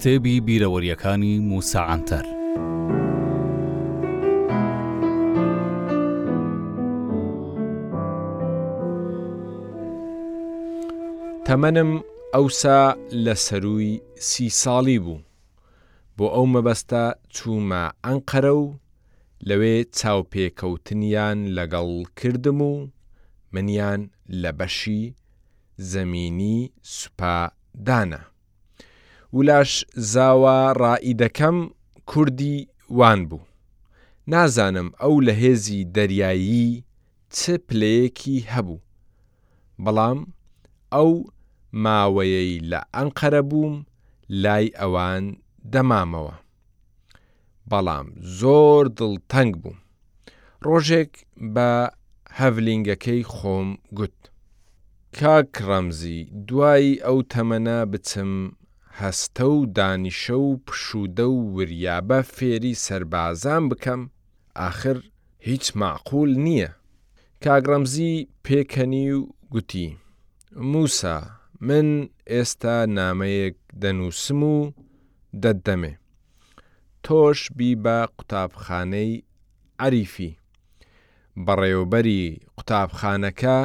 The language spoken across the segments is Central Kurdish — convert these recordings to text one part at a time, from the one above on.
کتێبی بیرەوەریەکانی موسا عەنتەر تەمەنم ئەوسا لە سەرووی سی ساڵی بوو بۆ ئەو مەبەستە چوومە ئەنقەرە و لەوێ چاوپێکەوتنیان لەگەڵ کردم و منیان لە بەشی زەمینی سوپا دانا ولاش زاوا ڕائیدەکەم کوردی وان بوو نازانم ئەو لە هێزی دەریایی چ پلەیەکی هەبوو بەڵام ئەو ماوەیەی لە ئەنقەرە بووم لای ئەوان دەمامەوە. بەڵام زۆر دڵتەنگ بووم. ڕۆژێک بە هەڤلینگەکەی خۆم گوت. کاک ڕەمزی دوای ئەو تەمەنە بچم هەستە و دانیشە و پشوودە و وریابە فێری سەربازان بکەم، ئاخر هیچ مەعقول نییە. کاک ڕەمزی پێکەنی و گوتی، مووسا من ئێستا نامەیەک دەنووسم و دەتدەمێ تۆش بیبە قوتابخانەی عەریفی. بەڕێوەبەری قوتابخانەکە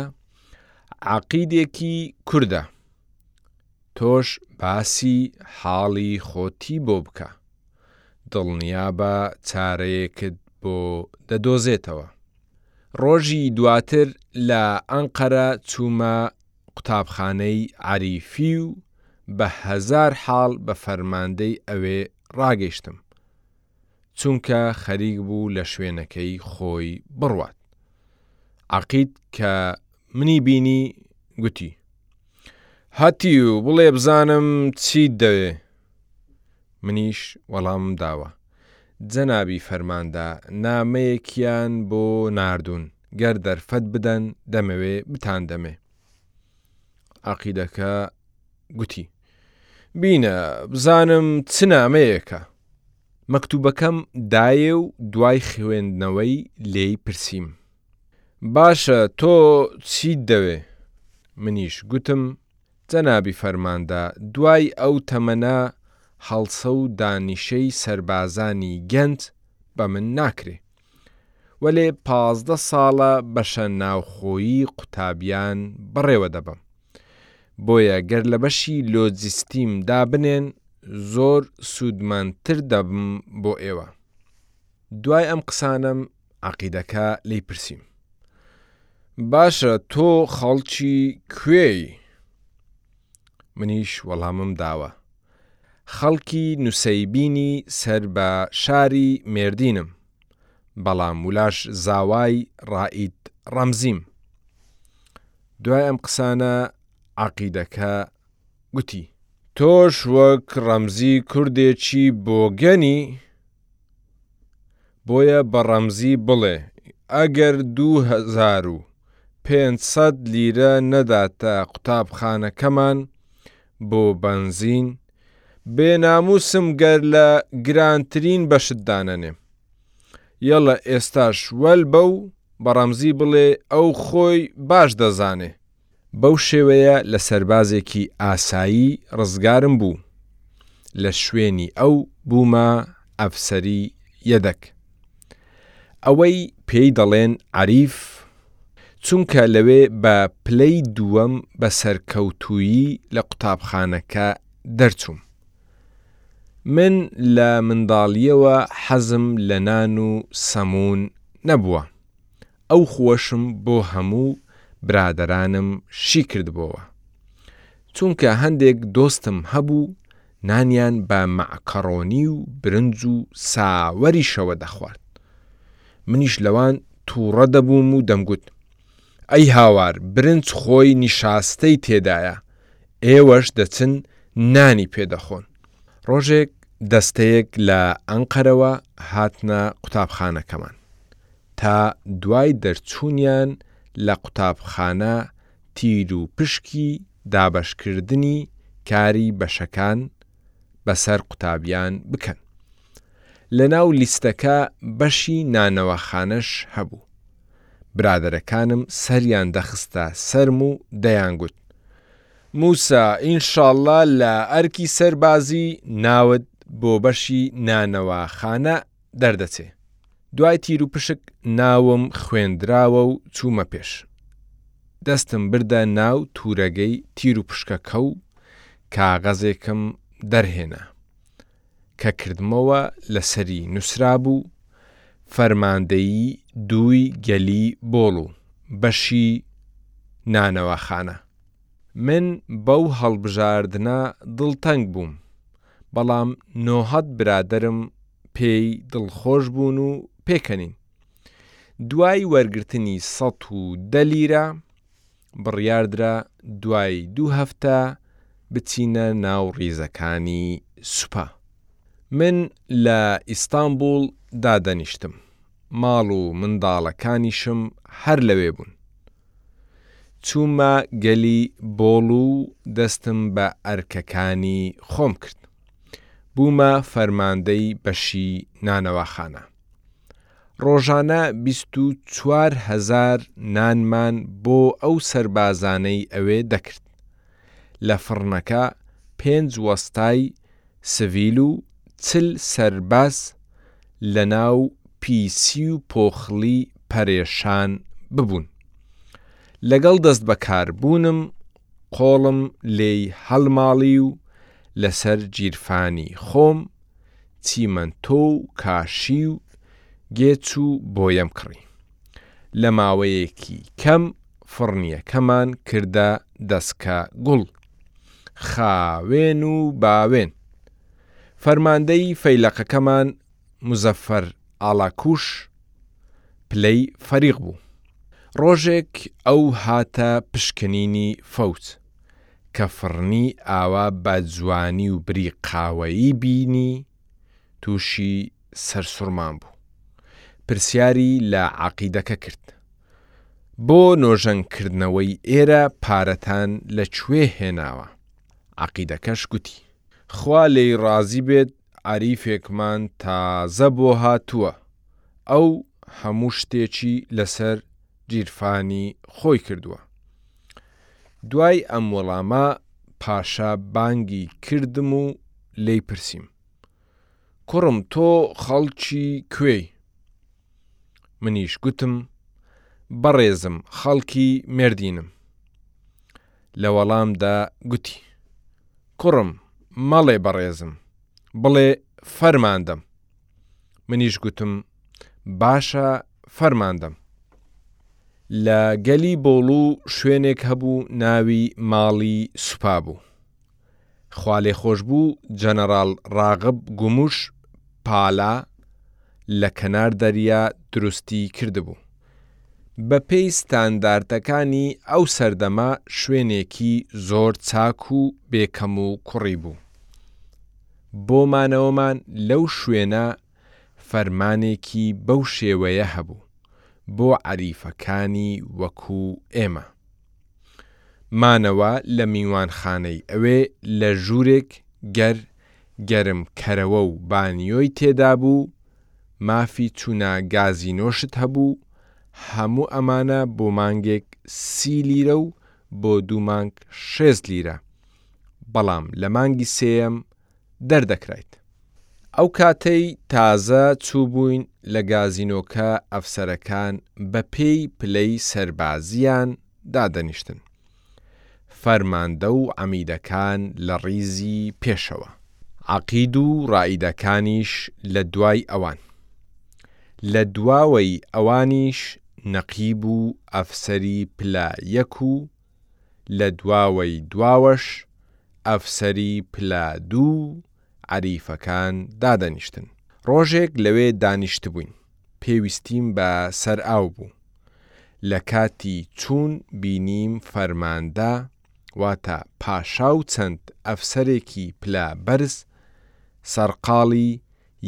عەقیدێکی کوردە تۆش باسی حاڵی خۆتی بۆ بکە دڵنیابە چارەیەکت بۆ دەدۆزێتەوە. ڕۆژی دواتر لە ئەنقەرە چوومە قوتابخانەی عەریفی و بە هەزار حاڵ بە فەرماندەی ئەوێ ڕاگەیشتم، چونکە خەریک بوو لە شوێنەکەی خۆی بڕوات. عەقید کە منی بینی گوتی، هەتیو بڵێ بزانم چیت دەوێ؟ منیش وەڵامم داوە. جەنابی فەرماندە نامەیەکیان بۆ ناردوون، گەر دەرفەت بدەن دەمەوێ بتاندەمێ. عەقیدەکە گوتی. بینە بزانم چ نامەیەکە. مەکتوبەکەم دایێ و دوای خوێندنەوەی لێی پرسیم. باشە تۆ چیت دەوێ؟ منیش گوتم جەنابی فەرماندە دوای ئەو تەمەنە هەڵسە و دانیشەی سەربازانی گەنج بە من ناکرێ. وەلێ پازدە ساڵە بەشە ناوخۆیی قوتابیان بەڕێوە دەبەم. بۆیە گەر لە بەشی لۆجیستیم دابنێن زۆر سوودمەندتر دەبم بۆ ئێوە. دوای ئەم قسانەم عەقیدەکە لێی پرسیم باشە تۆ خەڵکی کوێی؟ منیش وەڵامم داوە خەڵکی نوسەیبینی سەر بە شاری مێردینم بەڵام ولاش زاوای ڕائید ڕەمزیم دوای ئەم قسانە عەقیدەکە گوتی تۆش وەک ڕەمزی کوردێکی بۆگەنی؟ بۆیە بە ڕەمزی بڵێ ئەگەر دوو هەزار و پێنج سەد لیرە نەداتە قوتابخانەکەمان بۆ بەنزین، بێ ناموسم گەر لە گرانترین بەشت دانەنێم. یەڵە ئێستاش وەل بە و بە ڕەمزی بڵێ ئەو خۆی باش دەزانێ بەو شێوەیە لە سەربازێکی ئاسایی ڕزگارم بوو، لە شوێنی ئەو بوومە ئەفسەری یەدەک. ئەوەی پێی دەڵێن عەریف، چونکە لەوێ بە پلەی دووەم بە سەرکەوتوویی لە قوتابخانەکە دەرچووم. من لە منداڵییەوە حەزم لە نان و سەموون نەبووە، ئەو خوەشم بۆ هەموو برادەرانم شی کردبۆوە چونکە هەندێک دۆستم هەبوو نانیان بە مەعکەڕۆنی و برنج و ساوەریشەوە دەخوارد منیش لەوان توڕە دەبووم و دەمگوت ئەی هاوار برنج خۆی نیشاستەی تێدایە ئێوەش دەچن نانی پێ دەخۆن. ڕۆژێک دەستەیەک لە ئەنقەرەوە هاتنە قوتابخانەکەمان تا دوای دەرچوونیان لە قوتابخانە تیر و پشکی دابەشکردنی کاری بەشەکان بەسەر قوتابیان بکەن. لەناو لیستەکە بەشی نانەواخانەش هەبوو. برادەرەکانم سەریان دەخستە سەرم و دەیانگوت، مووسا ئینشاڵڵا لە ئەرکی سەربازی ناوت بۆ بەشی نانەواخانە دەردەچێ دوای تیر و پشک ناوم خوێندراوە و چوومە پێش دەستم بردە ناو تورەگەی تیر و پشکەکە و کاغەزێکم دەرهێنا کە کردمەوە لەسەری نووسرا بوو فەرماندەیی دووی گەلی بۆڵ و بەشی نانەواخانە من بەو هەڵبژاردنە دڵتەنگ بووم بەڵام نۆهەد برادەرم پێی دڵخۆش بوون و پێکەنین. دوای وەرگرتنی سەد و دە لیرە، بڕیاردرا دوای دوو هەفتە بچینە ناو ڕیزەکانی سوپا. من لە ئیستانبوڵ دادەنیشتم، ماڵ و منداڵەکانیشم هەر لەوێ بوون. چوومە گەلی بۆڵ و دەستم بە ئەرکەکانی خۆم کرد. بوومە فەرماندەی بەشی نانەواخانە. ڕۆژانە بیست و چوار هەزار نانمان بۆ ئەو سەربازانەی ئەوێ دەکرد. لە فڕنەکە پێنج وەستای سڤیل و چل سەرباز لە ناو پیسی و پۆخڵی پەرێشان ببوون. لەگەڵ دەستبەکاربوونم قۆڵم لێی هەڵماڵی و لەسەر گیرفانی خۆم چیمەنتۆ و کاشی و گێچ و بۆیەم کڕی. لە ماوەیەکی کەم فڕنیەکەمان کردە دەسکە گوڵ خاوێن و باوێن. فەرماندەی فەیلەقەکەمان موزەفەر ئاڵاکووش پلەی فەریق بوو. ڕۆژێک ئەو هاتە پشکنینی فەوت کە فڕنی ئاوا بە جوانی و بری قاوەیی بینی، تووشی سەرسوڕمان بوو. پرسیاری لە عەقیدەکە کرد، بۆ نۆژەن کردنەوەی ئێرە پارەتان لە کوێ هێناوە؟ عەقیدەکەش گوتی. خوا لێی ڕازی بێت عەریفێکمان تازە بۆ هاتووە، ئەو هەموو شتێکی لەسەر گیرفانی خۆی کردووە. دوای ئەم وەڵامە پاشا بانگی کردم و لێی پرسیم، کوڕم تۆ خەڵکی کوێی؟ منیش گوتم، بەڕێزم خەڵکی مێردینم. لە وەڵامدا گوتی، کوڕم مەڵێ بەڕێزم، بڵێ فەرماندەم. منیش گوتم، باشە فەرماندەم. لە گەلی بۆڵوو شوێنێک هەبوو ناوی ماڵی سوپا بوو. خوالێخۆشبوو جەنەڕاڵ ڕاغب گوموش پالا لە کەنار دەریا دروستی کردبوو. بە پێی ستاندارتەکانی ئەو سەردەمە شوێنێکی زۆر چاک و بێ کەموکوڕی بوو. بۆ مانەوەمان لەو شوێنە فەرمانێکی بەو شێوەیە هەبوو بۆ عەریفەکانی وەکو ئێمە. مانەوە لە میوانخانەی ئەوێ لە ژوورێک گەر گەرم کەرەوە و بانیۆی تێدابوو، مافی چوونە گازینۆشت هەبوو، هەموو ئەمانە بۆ مانگێک سی لیرە و بۆ دوو مانگ شێست لیرە، بەڵام لە مانگی سێیەم دەردەکرایت. ئەو کاتەی تازە چووبووین لە گازینۆکە ئەفسەرەکان بە پێی پلەی سەربازییان دادەنیشتن. فەرماندە و عەمیدەکان لە ڕیزی پێشەوە. عەقید و ڕائیدەکانیش لە دوای ئەوان. لە دواوەی ئەوانیش نەقیب و ئەفسەری پلە یەک و. لە دواوەی دواوەش ئەفسەری پلە دوو عەریفەکان دادەنیشتن. ڕۆژێک لەوێ دانیشتبووین، پێویستیم بە سەرئاو بوو. لە کاتی چوون بینیم فەرماندە، واتە پاشا و چەند ئەفسەرێکی پلە بەرز سەرقاڵی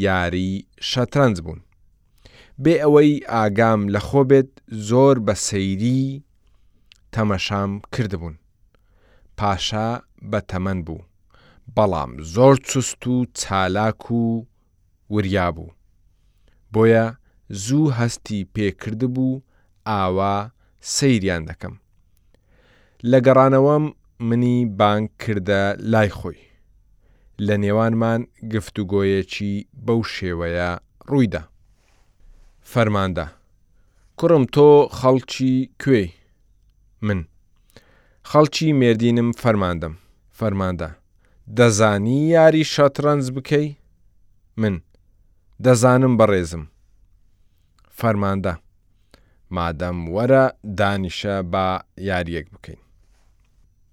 یاریی شەترەنج بوون. بێ ئەوەی ئاگام لە خۆ بێت زۆر بە سەیری تەمەشام کردبوون. پاشا بە تەمەن بوو بەڵام زۆر چوست و چالاک و وریا بوو. بۆیە زوو هەستی پێ کردبوو ئاوا سەیریان دەکەم لە گەڕانەوەم منی بانگ کردە لای خۆی لە نێوانمان گفتوگۆیەکی بەو شێوەیە ڕوویدا فەرماندە کوڕم تۆ خەڵکی کوێی من خەڵکی مێردینم فەرماندەم فەرماندە دەزانی یاری شەترەنج بکەی من دەزانم بەڕێزم فەرماندە مادەم وەرە دانیشە با یاریەک بکەین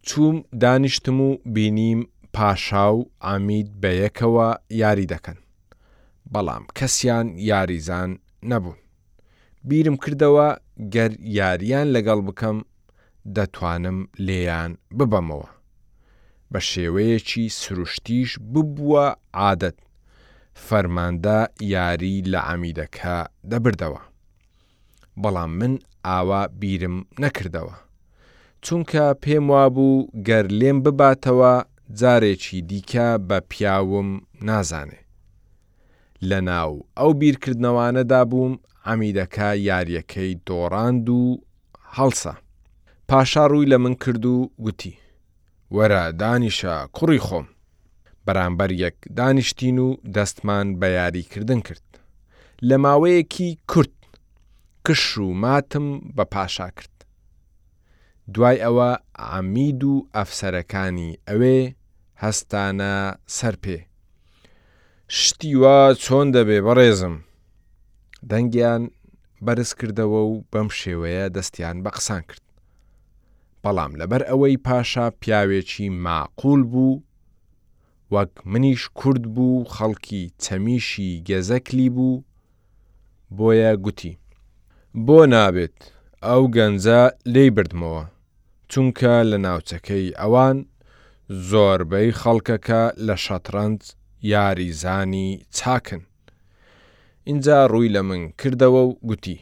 چووم دانیشتم و بینیم پاشا و عەمید بەیەکەوە یاری دەکەن بەڵام کەسیان یاریزان نەبوون بیرم کردەوە گەر یاریان لەگەڵ بکەم دەتوانم لێیان ببەمەوە بە شێوەیەکی سروشتیش ببووە عادەت، فەرماندە یاری لە عەمیدەکە دەبردەوە. بەڵام من ئاوا بیرم نەکردەوە. چونکە پێم وابوو گەر لێم بباتەوە جارێکی دیکە بە پیاوم نازانێ. لەناو ئەو بیرکردنەوانەدا بووم عەمیدەکە یاریەکەی دۆڕاند و هەڵسا پاشا ڕووی لە من کرد و گوتی وەرە دانیشە کوڕی خۆم بەرامبەر یەک دانیشتین و دەستمان بە یاری کردن کرد لە ماوەیەکی کورت کشت و ماتم بە پاشا کرد. دوای ئەوە عەمید و ئەفسەرەکانی ئەوێ هەستانە سەر پێ. شتی وا چۆن دەبێ بەڕێزم؟ دەنگیان بەرز کردەوە و بەم شێوەیە دەستیان بە قسان کرد. بەڵام لەبەر ئەوەی پاشا پیاوێکی ماقول بوو، وەک منیش کورد بوو خەڵکی چەمیشی گەزەکلی بوو، بۆیە گوتی بۆ نابێت ئەو گەنجە لێی بردمەوە، چونکە لە ناوچەکەی ئەوان زۆربەی خەڵکەکە لە شەتڕەنج یاریزانی چاکن، ئینجا ڕووی لە من کردەوە و گوتی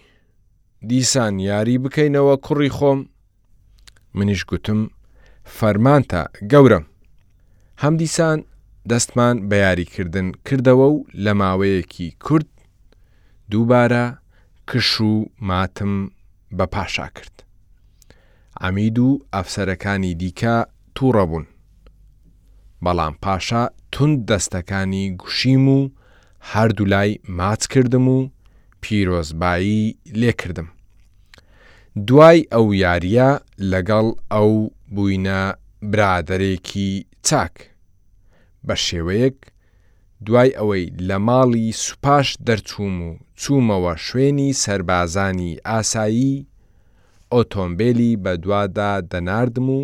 دیسان یاری بکەینەوە کوڕی خۆم؟ منیش گوتم فەرمانتە گەورەم هەمدیسان دەستمان بە یاریکردن کردەوە و لە ماوەیەکی کورد دووبارە کش و ماتم بە پاشا کرد عمید و ئەفسەرەکانی دیکە تووڕە بوون بەڵام پاشا تون دەستەکانی گوشیم و هەردوو لای ماچ کردم و پیرۆزبایی لێکردم دوای ئەو یاریە لەگەڵ ئەو بووینە برادەرێکی چاک بەشێوەیەک دوای ئەوەی لە ماڵی سوپاش دەرچووم و چوومەوە شوێنی سەربازانی ئاسایی ئۆتۆمبێلی بەدوادا دەناردم و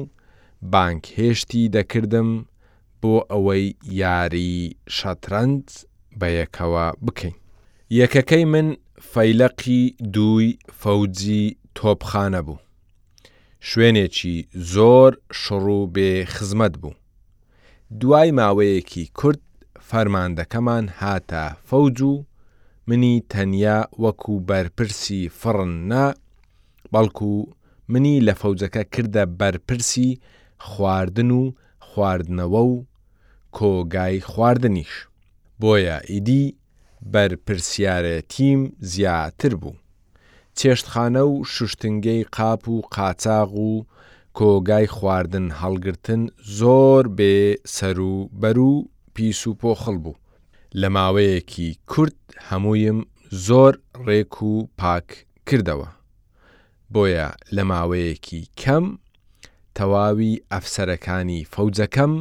بانگهێشتی دەکردم بۆ ئەوەی یاری شەترەنج بە یەکەوە بکەین. یەکەکەی من فەیلەقی دووی فەوجی تۆپخانە بوو. شوێنێکی زۆر شڕ و بێ خزمەت بوو. دوای ماوەیەکی کورت فەرماندەکەمان هاتە فەوج و منی تەنیا وەکو بەرپرسی فڕن نا، بەڵکو منی لە فەوجەکە کردە بەرپرسی خواردن و خواردنەوە و کۆگای خواردنیش، بۆیە ئیدی بەرپرسیارێتیم زیاتر بوو، چێشتخانە و شوشتنگەی قاپ و قاچاغ و کۆگای خواردن هەڵگرتن زۆر بێ سەرو بەرو پیس و پۆخڵ بوو، لە ماوەیەکی کورت هەموویم زۆر رێک و پاک کردەوە، بۆیە لە ماوەیەکی کەم تەواوی ئەفسەرەکانی فەوجەکەم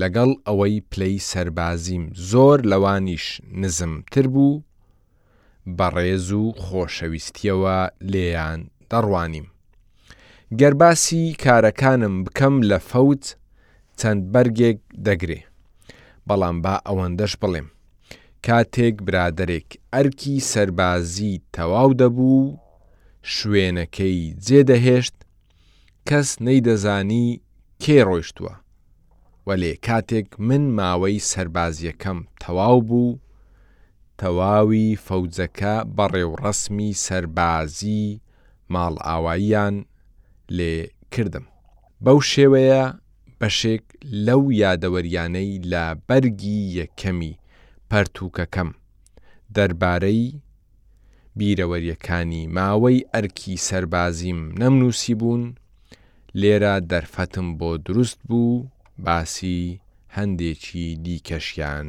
لەگەڵ ئەوەی پلەی سەربازیم زۆر لەوانیش نزمتر بوو، بە ڕێز و خۆشەویستیەوە لێیان دەڕوانیم. گەر باسی کارەکانم بکەم لە فەوج چەند بەرگێک دەگرێ، بەڵام با ئەوەندەش بڵێم، کاتێک برادەرێک ئەرکی سەربازی تەواو دەبوو و شوێنەکەی جێ دەهێشت، کەس نەیدەزانی کێ ڕۆیشتووە، وەلێ کاتێک من ماوەی سەربازییەکەم تەواو بوو، تەواوی فەوجەکە بە ڕێوڕەسمی سەربازی ماڵئاواییان لێ کردم. بەو شێوەیە بەشێک لەو یادەوەرییانەی لە بەرگی یەکەمی پەرتووکەکەم دەربارەی بیرەوەرییەکانی ماوەی ئەرکی سەربازیم نەمنووسیبوون، لێرە دەرفەتم بۆ دروست بوو باسی هەندێکی دیکەشیان